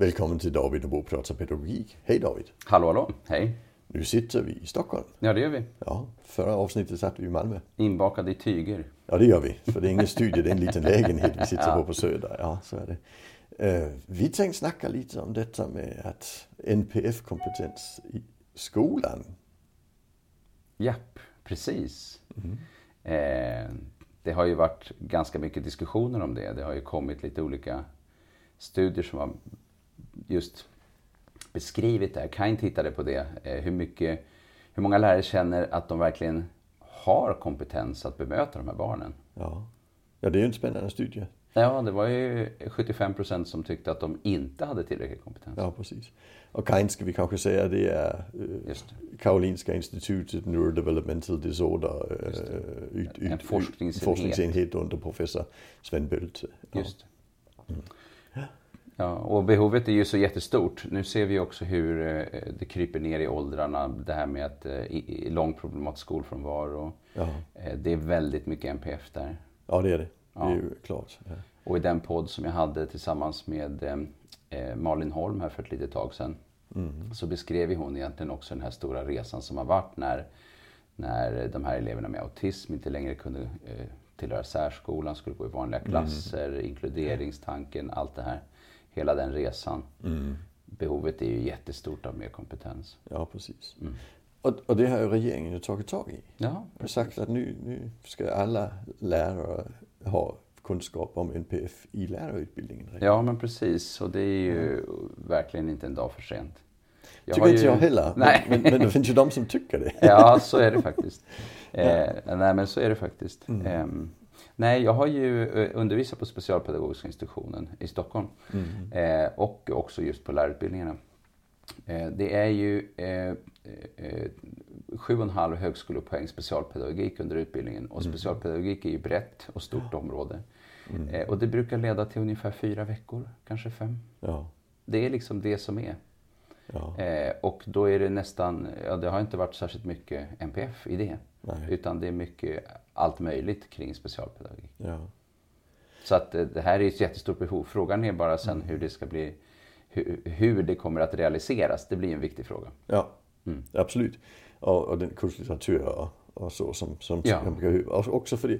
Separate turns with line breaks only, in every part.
Välkommen till David och Bo pratar pedagogik. Hej David!
Hallå hallå, hej!
Nu sitter vi i Stockholm.
Ja det gör vi.
Ja, förra avsnittet satt vi i Malmö.
Inbakade i tyger.
Ja det gör vi, för det är ingen studio, det är en liten lägenhet vi sitter på på Söder. Ja, så är det. Uh, vi tänkte snacka lite om detta med att NPF-kompetens i skolan.
Japp, precis. Mm. Eh, det har ju varit ganska mycket diskussioner om det. Det har ju kommit lite olika studier som har just beskrivit det här. Kain tittade på det. Eh, hur, mycket, hur många lärare känner att de verkligen har kompetens att bemöta de här barnen?
Ja, ja det är ju en spännande studie.
Ja, det var ju 75 procent som tyckte att de inte hade tillräcklig kompetens.
Ja, precis. Och Kain ska vi kanske säga det är uh, Karolinska institutet Neurodevelopmental Disorder, uh,
ut, ut, en forskningsenhet.
forskningsenhet under professor Sven Bölte.
Ja. Just mm. Ja, och behovet är ju så jättestort. Nu ser vi också hur eh, det kryper ner i åldrarna. Det här med att eh, lång problematisk skolfrånvaro. Ja. Eh, det är väldigt mycket NPF där.
Ja, det är det. Det är ju klart. Ja.
Och i den podd som jag hade tillsammans med Malin Holm här för ett litet tag sedan. Mm. Så beskrev hon egentligen också den här stora resan som har varit när, när de här eleverna med autism inte längre kunde tillhöra särskolan, skulle gå i vanliga mm. klasser, mm. inkluderingstanken, allt det här hela den resan. Mm. Behovet är ju jättestort av mer kompetens.
Ja, precis. Mm. Och, och, det har ju regeringen tagit tag i. Ja, och sagt att nu, nu ska alla lärare ha kunskap om NPF i lärarutbildningen.
Ja, men precis. Och det är ju mm. verkligen inte en dag för sent.
Jag tycker inte ju... jag heller. Nej. Men, men, det finns ju de som tycker det.
ja, så är det faktiskt. Eh, nej, men så är det faktiskt. Mm. Nej, jag har ju eh, undervisat på Specialpedagogiska institutionen i Stockholm. Mm. Eh, och också just på lärarutbildningarna. Eh, det är ju eh, eh, sju och en halv högskolepoäng specialpedagogik under utbildningen. Och mm. specialpedagogik är ju brett och stort ja. område. Mm. Eh, och det brukar leda till ungefär fyra veckor, kanske fem. Ja. Det är liksom det som är. Ja. Eh, och då är det nästan, ja det har inte varit särskilt mycket NPF i det. Nej. Utan det är mycket allt möjligt kring specialpedagogik. Ja. Så att eh, det här är ett jättestort behov. Frågan är bara sen hur det ska bli, hur, hur, det kommer att realiseras. Det blir en viktig fråga.
Ja, mm. absolut. Och, och den kurslitteratur och, och så som, som ja. Och också för det,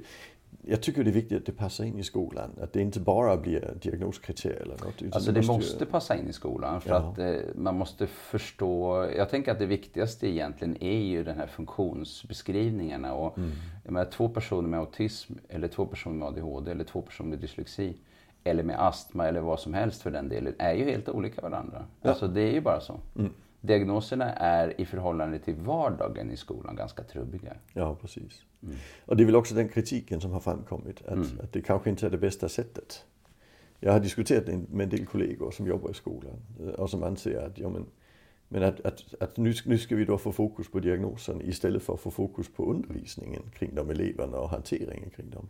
jag tycker det är viktigt att det passar in i skolan. Att det inte bara blir diagnoskriterier eller något.
Alltså det måste, måste ju... passa in i skolan för ja. att eh, man måste förstå. Jag tänker att det viktigaste egentligen är ju den här funktionsbeskrivningarna. Och, mm. jag menar, två personer med autism eller två personer med ADHD eller två personer med dyslexi eller med astma eller vad som helst för den delen är ju helt olika varandra. Ja. Alltså det är ju bara så. Mm diagnoserna är i förhållande till vardagen i skolan ganska trubbiga.
Ja, precis. Mm. Och det är väl också den kritiken som har framkommit, att, mm. att det kanske inte är det bästa sättet. Jag har diskuterat med en del kollegor som jobbar i skolan och som anser att, ja, men, men att, att, att nu, nu ska vi då få fokus på diagnosen istället för att få fokus på undervisningen kring de eleverna och hanteringen kring dem.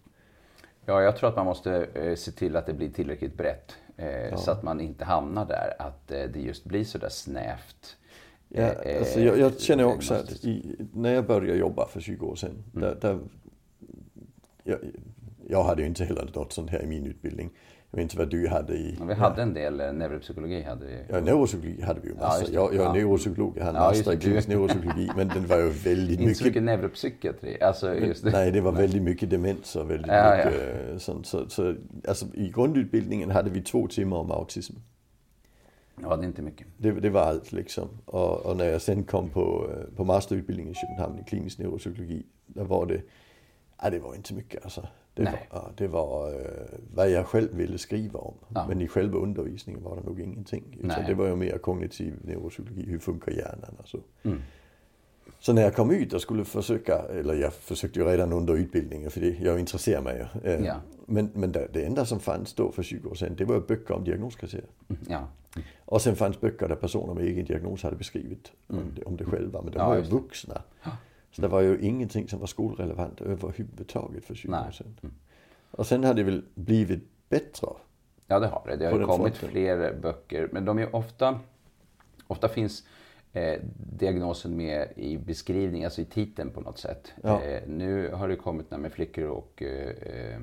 Ja, jag tror att man måste eh, se till att det blir tillräckligt brett. Eh, ja. Så att man inte hamnar där, att eh, det just blir så där snävt.
Ja, eh, alltså jag, jag känner också att i, när jag började jobba för 20 år sedan, mm. där, där jag, jag, hade ju inte heller något sånt här i min utbildning. Jag vet inte vad du hade i...
Ja, vi hade en del eh, neuropsykologi. Hade vi.
Ja, neuropsykologi hade vi ju massa. Ja, jag, jag är ja. neuropsykolog, jag hade ja, master i klinisk neuropsykologi. men den var ju väldigt mycket...
Inte så mycket neuropsykiatri. Alltså, just
det. Nej, det var väldigt mycket demens och väldigt ja, mycket sånt. Så, så, alltså, I grundutbildningen hade vi två timmar om autism.
Ja, det är inte mycket.
Det, det var allt liksom. Och, och, när jag sen kom på, eh, på masterutbildningen i Köpenhamn i klinisk neuropsykologi, där var det, ja det var inte mycket alltså. Det Nej. var, det var uh, vad jag själv ville skriva om. Ja. Men i själva undervisningen var det nog ingenting. Utan det var ju mer kognitiv neuropsykologi, hur funkar hjärnan och så. Mm. Så när jag kom ut och skulle försöka, eller jag försökte ju redan under utbildningen för det, jag intresserar mig ju. Uh, ja. Men, men det, enda som fanns då för 20 år sedan, det var böcker om diagnoskriterier. Mm. Ja. Och sen fanns böcker där personer med egen diagnos hade beskrivit mm. om, det, om det själva. Men de ja, var ju vuxna. Så det var ju ingenting som var skolrelevant överhuvudtaget för 20 år sedan. Mm. Och sen har det väl blivit bättre.
Ja det har det. Det har ju kommit fronten. fler böcker. Men de är ofta, ofta finns eh, diagnosen med i beskrivningen, alltså i titeln på något sätt. Ja. Eh, nu har det kommit med flickor och eh, Eh,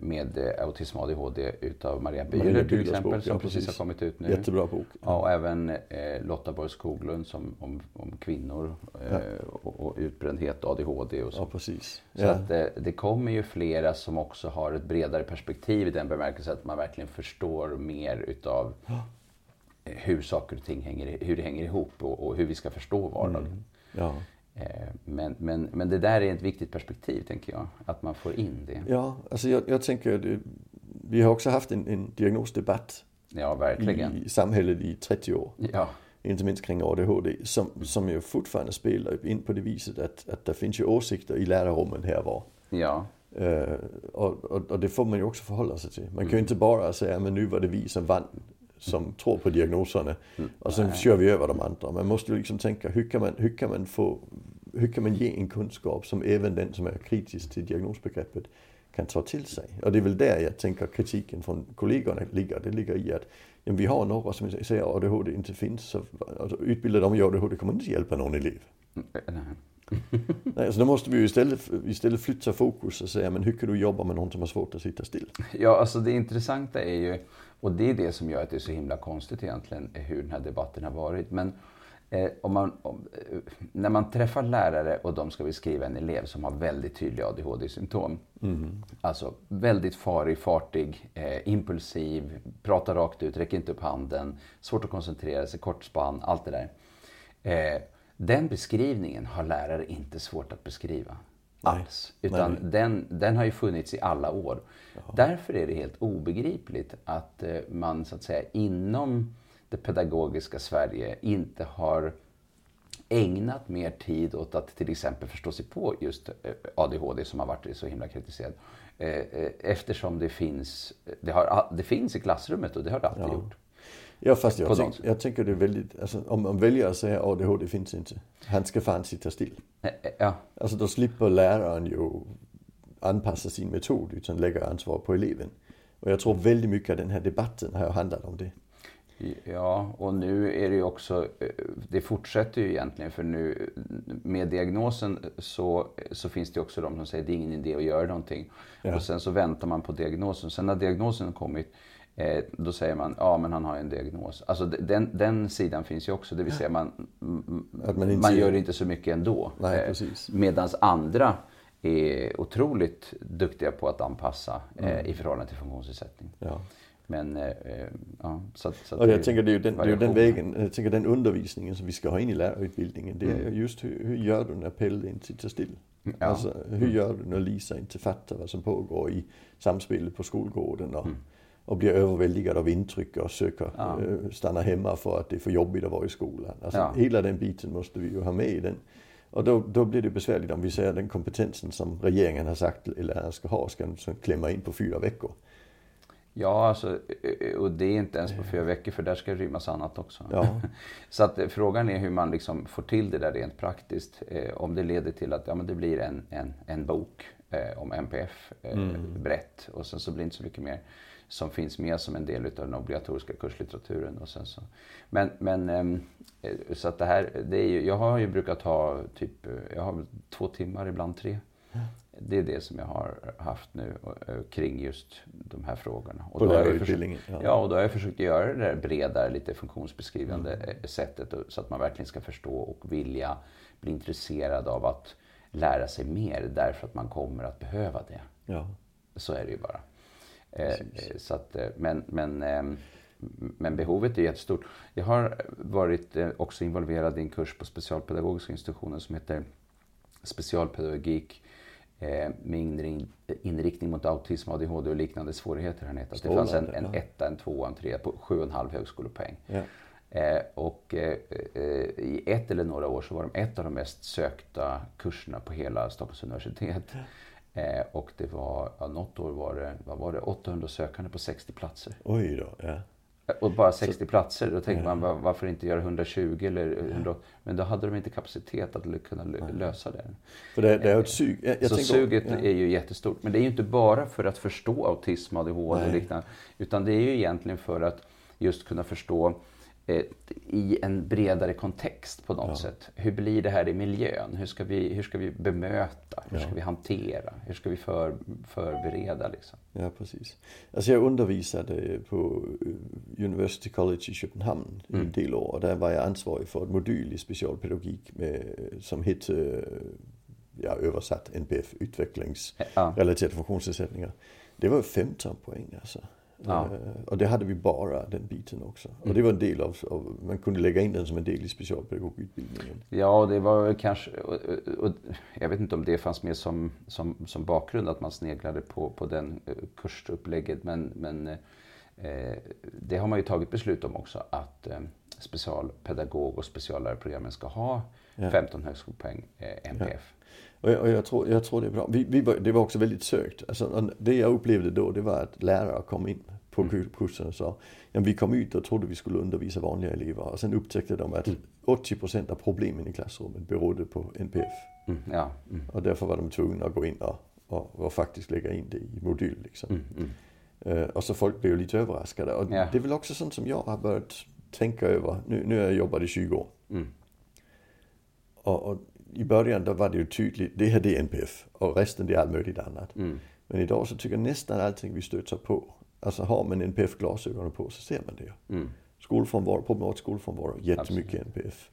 med eh, autism och ADHD utav Maria Bühler till exempel bok, som ja, precis har kommit ut nu.
Jättebra bok.
Ja, och även eh, Lotta Borg Skoglund som, om, om kvinnor eh, ja. och, och, utbrändhet, ADHD och så.
Ja, precis.
Så att eh, det kommer ju flera som också har ett bredare perspektiv i den bemärkelsen att man verkligen förstår mer utav hur saker och ting hänger, hur det hänger ihop och, och hur vi ska förstå vardagen. Mm. Eh, men, men, men det där är ett viktigt perspektiv, tänker jag. Att man får in det.
Ja, alltså jag, jag tänker, det, vi har också haft en, en diagnosdebatt
ja, verkligen.
i samhället i 30 år.
Ja.
Inte minst kring ADHD, som, som ju fortfarande spelar in på det viset att, att det finns ju åsikter i lärarrummen här var.
Ja.
Uh, och, och, och, det får man ju också förhålla sig till. Man kan ju mm. inte bara säga, men nu var det vi som vann som tror på diagnoserna. Mm. Och sen Nej. kör vi över de andra. Man måste ju liksom tänka, hur kan man, hur kan man få, hur kan man ge en kunskap som även den som är kritisk till diagnosbegreppet kan ta till sig. Och det är väl där jag tänker kritiken från kollegorna ligger. Det ligger i att ja, vi har några som säger att ADHD inte finns. Så, alltså, utbilda dem i ADHD kommer inte hjälpa någon elev. Mm. Nej, så då måste vi ju istället, istället flytta fokus och säga, men hur kan du jobba med någon som har svårt att sitta still?
Ja, alltså det intressanta är ju, och det är det som gör att det är så himla konstigt egentligen, hur den här debatten har varit. Men eh, om man, om, eh, när man träffar lärare och de ska beskriva en elev som har väldigt tydliga ADHD-symptom. Mm. Alltså väldigt farig, fartig, eh, impulsiv, pratar rakt ut, räcker inte upp handen, svårt att koncentrera sig, kort spann, allt det där. Eh, den beskrivningen har lärare inte svårt att beskriva. Alls. Utan Nej. Den, den har ju funnits i alla år. Jaha. Därför är det helt obegripligt att eh, man så att säga inom det pedagogiska Sverige inte har ägnat mer tid åt att till exempel förstå sig på just eh, ADHD som har varit så himla kritiserad. Eh, eftersom det finns, det, har, det finns i klassrummet och det har det alltid ja. gjort.
Ja fast jag, tänk, jag tänker det är väldigt, alltså, om man väljer att säga ADHD finns inte. Han ska fan sitta still.
Ja.
Alltså då slipper läraren ju anpassa sin metod utan lägger ansvar på eleven. Och jag tror väldigt mycket av den här debatten har handlat om det.
Ja, och nu är det ju också, eh, det fortsätter ju egentligen för nu med diagnosen så, så finns det också de som säger att det är ingen idé att göra någonting. Ja. Och sen så väntar man på diagnosen. Sen när diagnosen kommit Eh, då säger man, ja men han har en diagnos. Alltså den, den sidan finns ju också, det vill säga man, man, man, gör inte så mycket ändå.
eh,
Medan andra är otroligt duktiga på att anpassa eh, mm. i förhållande till funktionsnedsättning.
Ja.
Men, eh, ja, så, så
och jag tänker det är ju den, det är den vägen, jag tänker den undervisningen som vi ska ha in i lärarutbildningen, det är mm. just hur, hur gör du när Pelle inte sitter still? Ja. Alltså, hur gör du när Lisa inte fattar vad som pågår i samspelet på skolgården? Och, mm och blir överväldigad av intryck och söker ja. Eh, stanna hemma för att det är för jobbigt att vara i skolan. Alltså, ja. Hela den biten måste vi ju ha med i den. Och då, då blir det besvärligt om vi säger den kompetensen som regeringen har sagt läraren ska ha, ska klämma in på fyra veckor.
Ja, alltså, eh, och det är inte ens på fyra veckor för där ska det rymmas annat också. Ja. Så att eh, frågan är hur man liksom får till det där rent praktiskt. Eh, om det leder till att ja, men det blir en, en, en bok eh, om MPF eh, mm. brett och sen så blir det inte så mycket mer som finns med som en del av den obligatoriska kurslitteraturen. Och sen så. Men, men ehm, så att det här, det är ju, jag har ju brukat ha typ, jag har två timmar, ibland tre. Det är det som jag har haft nu kring just de här frågorna.
Och På lärarutbildningen?
Ja. ja, och då har jag försökt göra det där bredare, lite funktionsbeskrivande mm. Eh, sättet så att man verkligen ska förstå och vilja bli intresserad av att lära sig mer därför att man kommer att behöva det.
Ja.
Så är det ju bara. Eh, så att, eh, men, men, ehm, men behovet är jättestort. Jag har varit eh, också involverad i en kurs på Specialpedagogiska institutionen som heter Specialpedagogik med inriktning mot autism, ADHD och liknande svårigheter. Han heter. Det fanns en, en etta, en tvåa, en trea på sju och en halv högskolepoäng. Ja. Eh, och eh, i ett eller några år så var de ett av de mest sökta kurserna på hela Stockholms universitet. Eh, och det var, ja, något år var det, vad var det, 800 sökande på 60 platser.
Oj då, ja.
Eh, och bara 60 så, platser, då tänker man varför inte göra 120 eller 100, ja. Men då hade de inte kapacitet att kunna lösa det.
För det, det är ett sug. Jag,
jag så suget ja. är ju jättestort. Men det är ju inte bara för att förstå autism, ADHD och liknande. Utan det är ju egentligen för att just kunna förstå eh, i en bredare kontext på något ja. sätt. Hur blir det här i miljön? Hur ska vi, hur ska vi bemöta? Hur ska vi hantera? Hur ska vi för, förbereda? Liksom?
Ja, precis. Alltså jag undervisade på eh, University College i Köpenhamn mm. en del år. Och där var jag ansvarig för ett modul i specialpedagogik med, som hette ja, översatt NPF, utvecklingsrelaterade ja. funktionsnedsättningar. Det var 15 poäng alltså. Ja. Eh, och det hade vi bara den biten också. Och mm. det var en del av, av, man kunde lägga in den som en del i specialpedagogutbildningen.
Ja, det var kanske, och, och, jag vet inte om det fanns med som, som, som bakgrund att man sneglade på, på den eh, kursupplägget. Men, men eh, det har man ju tagit beslut om också att eh, specialpedagog och speciallärarprogrammen ska ha ja. 15 högskolepoäng eh, NPF. Ja.
Och jag, och jag, tror, jag tror det är bra. Vi, vi, det var också väldigt sökt. Alltså, det jag upplevde då det var att lärare kom in på mm. kursen och sa ja, vi kom ut och trodde vi skulle undervisa vanliga elever och sen upptäckte de att mm. 80% av problemen i klassrummet berodde på NPF. Mm, ja. Mm. Och därför var de tvungna att gå in och, och, och faktiskt lägga in det i modul. Liksom. Uh, och så folk blev lite överraskade. Och ja. det är väl också sånt som jag har börjat tänka över. Nu, nu har jag jobbat i 20 år. Mm. Och, och, i början då var det ju tydligt, det här det är NPF och resten det är allt möjligt annat. Mm. Men idag så tycker jag nästan allting vi stöter på, alltså har man NPF-glasögonen på så ser man det. Mm. Skolfrånvaro, problematisk skolfrånvaro, jättemycket Absolut. NPF.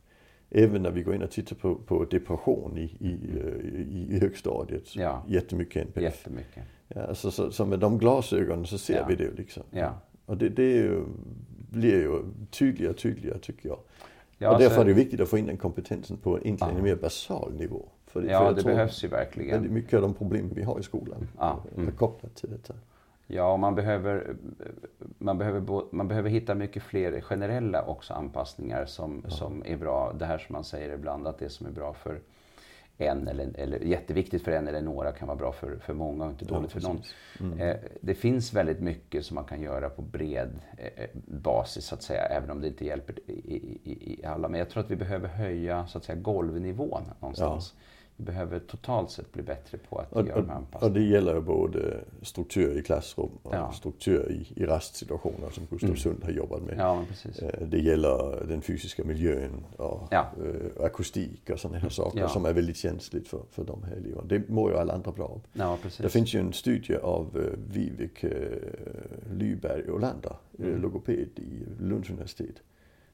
Även när vi går in och tittar på, på depression i, i, i, i högstadiet, ja. jättemycket NPF.
Jättemycket.
Ja, alltså, så, så med de glasögonen så ser ja. vi det liksom. Ja. Och det, det ju, blir ju tydligare och tydligare tycker jag. Ja, och därför så... är det viktigt att få in den kompetensen på egentligen en mer basal nivå.
För, ja, för det behövs ju verkligen.
Väldigt mycket av de problem vi har i skolan ja. Mm. är kopplat till detta.
Ja, man behöver, man, behöver, man behöver hitta mycket fler generella också anpassningar som, ja. som är bra. Det här som man säger ibland, att det som är bra för en eller, eller jätteviktigt för en eller några kan vara bra för, för många och inte dåligt ja, för någon. Mm. Eh, det finns väldigt mycket som man kan göra på bred eh, basis så att säga, även om det inte hjälper i, i, i alla. Men jag tror att vi behöver höja så att säga golvnivån någonstans. Ja vi behöver totalt sett bli bättre på att och, göra de här
anpassningarna. Och det gäller både struktur i klassrum och ja. struktur i, i rastsituationer som Gustav mm. Sund har jobbat med.
Ja,
eh, det gäller den fysiska miljön och ja. äh, akustik och sådana här saker ja. som är väldigt känsligt för, för de här eleverna. Det mår ju alla andra bra av. Det finns ju en studie av uh, Vivek uh, Lyberg Olander, mm. logoped i Lunds universitet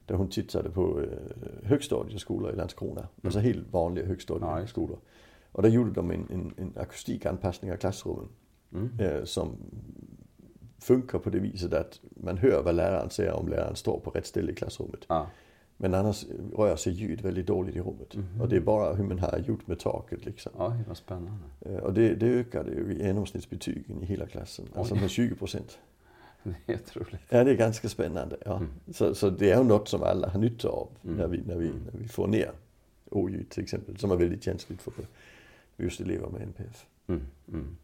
där hon tittade på øh, högstadieskolor i Landskrona. Mm. Alltså helt vanliga högstadieskolor. Och där gjorde de en, en, en akustikanpassning av klassrummen. Mm. Eh, som funkar på det viset att man hör vad läraren säger om läraren står på rätt ställe i klassrummet. Ja. Men annars rör sig ljud väldigt dåligt i rummet. Mm. Och det är bara hur man har gjort med taket liksom.
Oj, vad spännande.
Och det, det ökade ju genomsnittsbetygen i hela klassen. Oj. Alltså med 20 procent.
Det är otroligt.
Ja, det är ganska spännande. Ja. Mm. Så, så det är ju något som alla har nytta av mm. när, vi, när, vi, när vi får ner oljud till exempel, som är väldigt känsligt för just elever med NPF. Mm. Mm.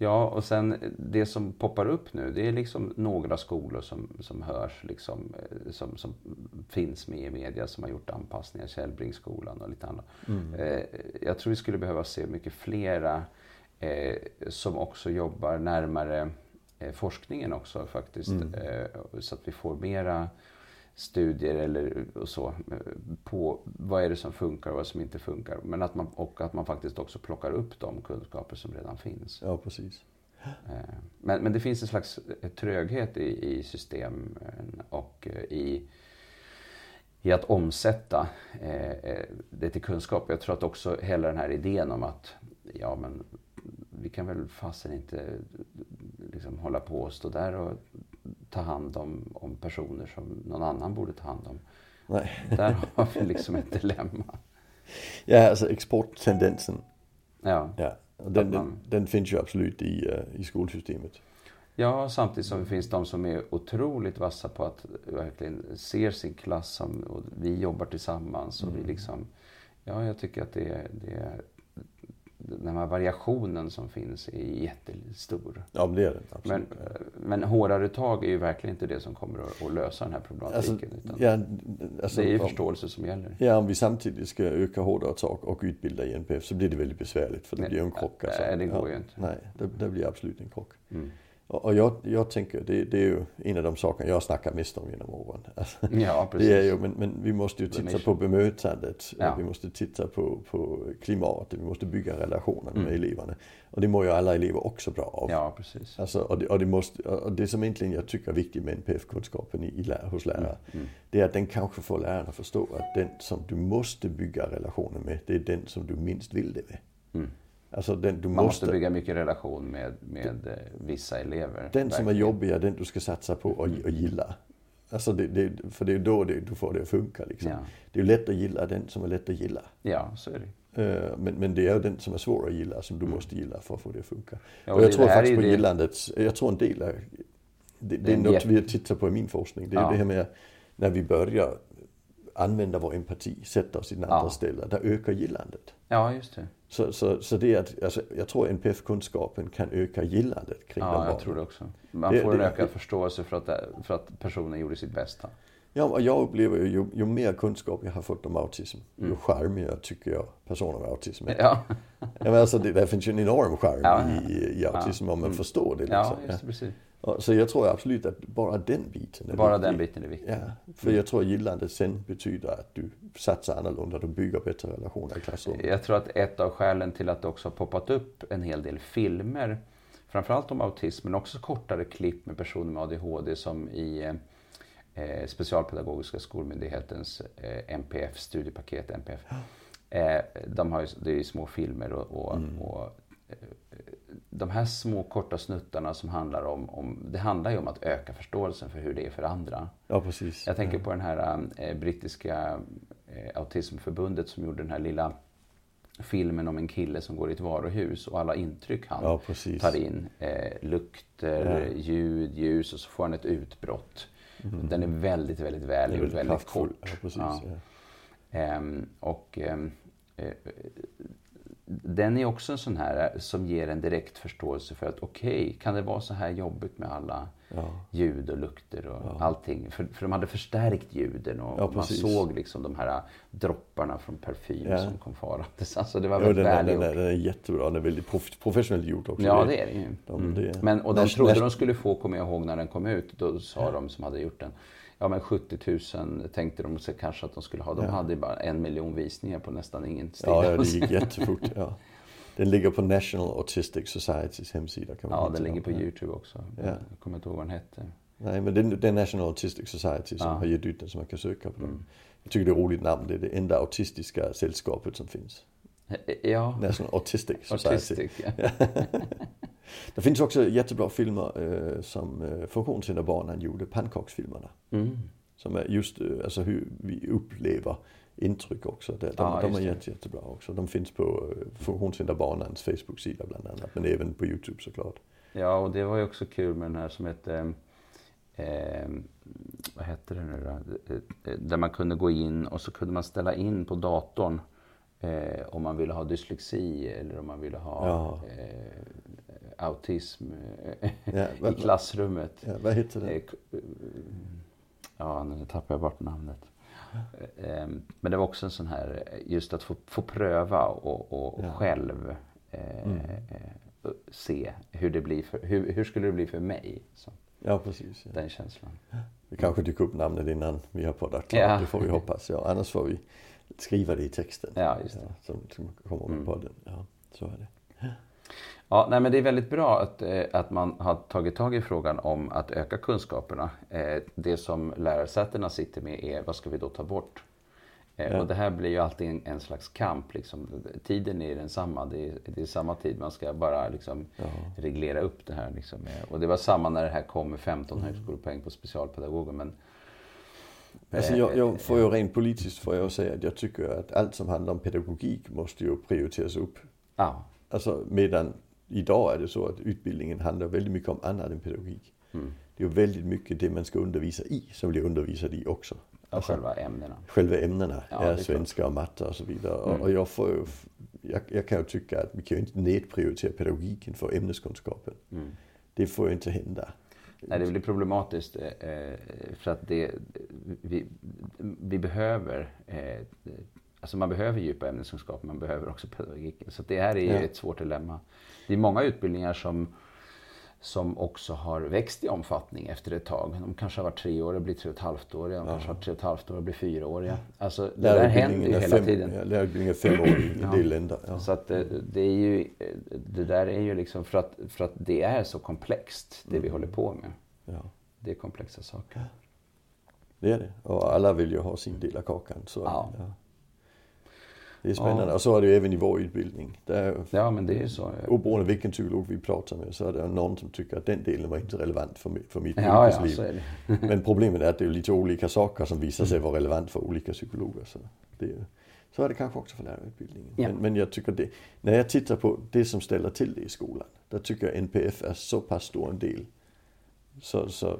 Ja, och sen det som poppar upp nu, det är liksom några skolor som, som hörs, liksom, eh, som, som finns med i media, som har gjort anpassningar, Källbringsskolan och lite annat. Mm. Eh, jag tror vi skulle behöva se mycket flera eh, som också jobbar närmare forskningen också faktiskt. Mm. Eh, så att vi får mera studier eller så på vad är det som funkar och vad som inte funkar. Men att man, och att man faktiskt också plockar upp de kunskaper som redan finns.
Ja, precis.
Eh, men, men det finns en slags tröghet i, i systemen och i, i att omsätta det till kunskap. Jag tror att också hela den här idén om att ja, men vi kan väl fasen inte liksom hålla på och stå där och ta hand om, om personer som någon annan borde ta hand om. Nej. Där har vi liksom ett dilemma.
Ja, alltså exporttendensen. Ja. ja. Den, den, den, finns ju absolut i, uh, i skolsystemet.
Ja, samtidigt som det finns de som är otroligt vassa på att verkligen ser sin klass som, och vi jobbar tillsammans och mm. vi liksom, ja jag tycker att det, det är den här variationen som finns är jättestor.
Ja, det är det. Absolut.
Men, men hårdare tag är ju verkligen inte det som kommer att, lösa den här problematiken. Alltså, ja, alltså, det är ju förståelse om, som gäller.
Ja, om vi samtidigt ska öka hårdare tag och utbilda i NPF så blir det väldigt besvärligt för det blir ju en krock.
Alltså. Nej, det går
ja,
ju inte.
Nej, det, det blir absolut en krock. Mm. Och, jag, jag tänker, det, det, är ju en av de sakerna jag snackar mest om genom åren. Alltså,
ja, precis.
Det är ju, men, men vi måste ju titta på bemötandet.
Ja.
Vi måste titta på, på klimatet. Vi måste bygga relationer med
Mm.
eleverna. Och det mår ju alla elever också bra av.
Ja, precis.
Alltså, och, det, och, det måste, och det som egentligen jag tycker är viktigt med NPF-kunskapen i, i, hos lärare.
Mm.
Det är att den kanske får lärarna att förstå att den som du måste bygga relationer med, det är den som du minst vill det med.
Mm.
Alltså den du
Man
måste,
måste bygga mycket relation med, med eh, vissa elever.
den som är
verkligen.
jobbig är den du ska satsa på och, och gilla. Alltså det, det, för det är då det, du får det att funka. Liksom.
Ja.
Det är lätt att gilla den som är lätt att gilla.
Ja, så är det.
Eh, Men, men det är den som är svår att gilla som du måste gilla för att få det att funka.
Mm. Ja,
och jag tror faktiskt på
det-
gillandet, jag tror en del är, det, det
är
något
jätte-
vi tittar på i min forskning. Det är
Ja.
det här med när vi börjar använda vår empati, sätta oss i den andra
Ja.
ställe, där ökar gillandet.
Ja, just det.
Så, så, så det är att, alltså, jag tror NPF-kunskapen kan öka gillandet kring de
Ja, jag
barnen.
tror det också. Man
Det-
får en
det-
ökad förståelse för att, det- för att personen gjorde sitt bästa.
Ja, och jag upplever ju, ju, ju mer kunskap jag har fått om autism,
Mm.
ju charmigare tycker jag personer med autism är.
Ja,
Ja, men alltså, det, det finns ju en enorm charm
Ja, ja.
i, i autism om man
Mm.
förstår det. Liksom.
ja just det, precis.
Så jag tror absolut att bara den biten är
Bara
viktig.
den biten är viktig.
Ja, för jag tror gillandet sen betyder att du satsar annorlunda, du bygger bättre relationer i klassrummet.
Jag tror att ett av skälen till att det också har poppat upp en hel del filmer, framförallt om autism, men också kortare klipp med personer med ADHD som i eh, Specialpedagogiska skolmyndighetens eh, NPF, studiepaket NPF. Eh, de har ju, det är ju små filmer och, och,
Mm.
och eh, de här små korta snuttarna som handlar om, om, det handlar ju om att öka förståelsen för hur det är för andra.
Ja, precis.
Jag tänker på den här eh, brittiska eh, autismförbundet som gjorde den här lilla filmen om en kille som går i ett varuhus och alla intryck han
Ja,
tar in. Eh, lukter,
Ja.
ljud, ljus och så får han ett utbrott. Den är väldigt, väldigt välgjord,
väldigt
väldigt, kort.
Ja, precis.
Ja.
Ja.
Ehm, och eh, den är också en sån här eh, som ger en direkt förståelse för att okej, kan det vara så här jobbigt med alla
Ja.
ljud och lukter och allting? För, för de hade förstärkt ljuden och
Ja,
man såg liksom de här dropparna från parfym
Ja.
som kom farandes. Alltså det var väldigt
den, är, den, är, den är jättebra, den är väldigt prof- professionellt gjord också.
Ja, det är det ju.
De,
Mm.
det
Men, och de
Nash-
trodde de skulle få, kommer jag ihåg när den kom ut, då sa de som hade gjort den. Ja men 70 000 tänkte de sig kanske att de skulle ha. De hade ju bara en miljon visningar på nästan ingen stil.
Ja, ja, det gick jättefort. Ja. Den ligger på National Autistic Societys hemsida. Kan man
Ja, den ligger på
dem.
Youtube också.
Ja.
Jag kommer inte ihåg vad den hette.
Nej, men det är, National Autistic Society som
Ja. Mm.
har gett ut den som man kan söka på. dem. Jag tycker det är ett roligt namn. Det är det enda autistiska sällskapet som finns.
Ja,
National Autistic Society.
Autistic. Ja.
Det finns också jättebra filmer eh, som eh, funktionshinderbanan gjorde, pannkaksfilmerna.
Mm.
Som är just eh, alltså hur vi upplever intryck också. De,
Ja,
de är jätte, jättebra också. De finns på eh, funktionshinderbanans Facebook-sida bland annat. Men även på YouTube såklart.
ja, och det var ju också kul med den här som hette Eh, vad hette det nu då? Där man kunde gå in och så kunde man ställa in på datorn eh, om man ville ha dyslexi eller om man ville ha
Ja.
eh, autism eh,
Ja,
i klassrummet.
Ja, vad heter det?
Eh, eh, Ja, nu tappar jag bort namnet. Eh, Men det var också en sån här, just att få, få pröva och, och, och själv
Mm.
se hur det blir för, hur, hur skulle det bli för mig? Så,
Ja, precis.
Den känslan.
Vi kanske dyker upp namnet innan vi har poddat klart.
Ja.
Det får vi hoppas. Ja, annars får vi skriva det i texten.
Ja, just det.
Ja, som, som kommer med
Mm.
podden. Ja, så är det.
Ja, nej, men det är väldigt bra att, eh, att man har tagit tag i frågan om att öka kunskaperna. Eh, det som lärosätena sitter med är vad ska vi då ta bort? Eh,
Ja.
Och det här blir ju alltid en, en slags kamp. Liksom. Tiden är densamma, det är, det är samma tid. Man ska bara liksom,
Ja.
reglera upp det här. Liksom. Eh, Och det var samma när det här kom med 15 högskolepoäng på specialpedagoger. Men,
Alltså jag, jag får ju rent politiskt får jag säga att jag tycker att allt som handlar om pedagogik måste ju prioriteras upp.
ja,
Alltså medan idag är det så att utbildningen handlar väldigt mycket om annat än pedagogik.
mm.
Det är ju väldigt mycket det man ska undervisa i som blir undervisad i också.
och själva ämnena.
Själva ämnena,
Ja, är
svenska och matte och så vidare.
Mm.
Och jag, får ju, jag, jag kan ju tycka att vi kan ju inte nedprioritera pedagogiken för ämneskunskapen.
Mm.
Det får ju inte hända.
Nej, det blir problematiskt eh, eh, för att det, vi, vi behöver, eh, alltså man behöver djupa ämneskunskaper, man behöver också pedagogiken. Så det här är ju
Ja.
ett svårt dilemma. Det är många utbildningar som som också har växt i omfattning efter ett tag. De kanske har varit tre år och blir tre och ett halvt år. De ja. kanske har varit tre och ett halvt år och blir fyra år. Alltså, det där händer ju hela
fem,
tiden.
Ja, lärarutbildningen är fem år i en del länder.
Ja. Så att det, det, är ju, det där är ju liksom för att, för att det är så komplext det mm. vi håller på med. Ja. Det är komplexa saker.
Det är det. Och alla vill ju ha sin del av kakan. Så, ja. Det är spännande. Ja. Och så är det ju även i vår utbildning. Där,
ja, men det är så.
Oberoende vilken psykolog vi pratar med så är det någon som tycker att den delen var inte relevant för, för mitt ja, yrkesliv. Ja, men problemet är att det är lite olika saker som visar sig vara relevant för olika psykologer. Så, det, så är det kanske också för lärarutbildningen. Ja. Men, men jag tycker det, när jag tittar på det som ställer till det i skolan, då tycker jag NPF är så pass stor en del. Så, så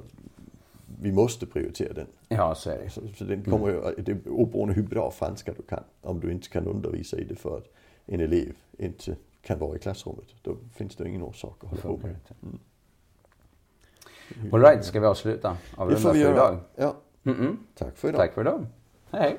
vi måste prioritera den.
Ja, så är det.
Så, så den kommer ju, det är oberoende hur bra franska du kan. Om du inte kan undervisa i det för att en elev inte kan vara i klassrummet. Då finns det ingen orsak att hålla på med mm.
Alright, ska vi avsluta? Avrunda
det får vi
för
göra.
idag?
Ja. Mm -mm. Tack för idag.
Tack för idag. Hej.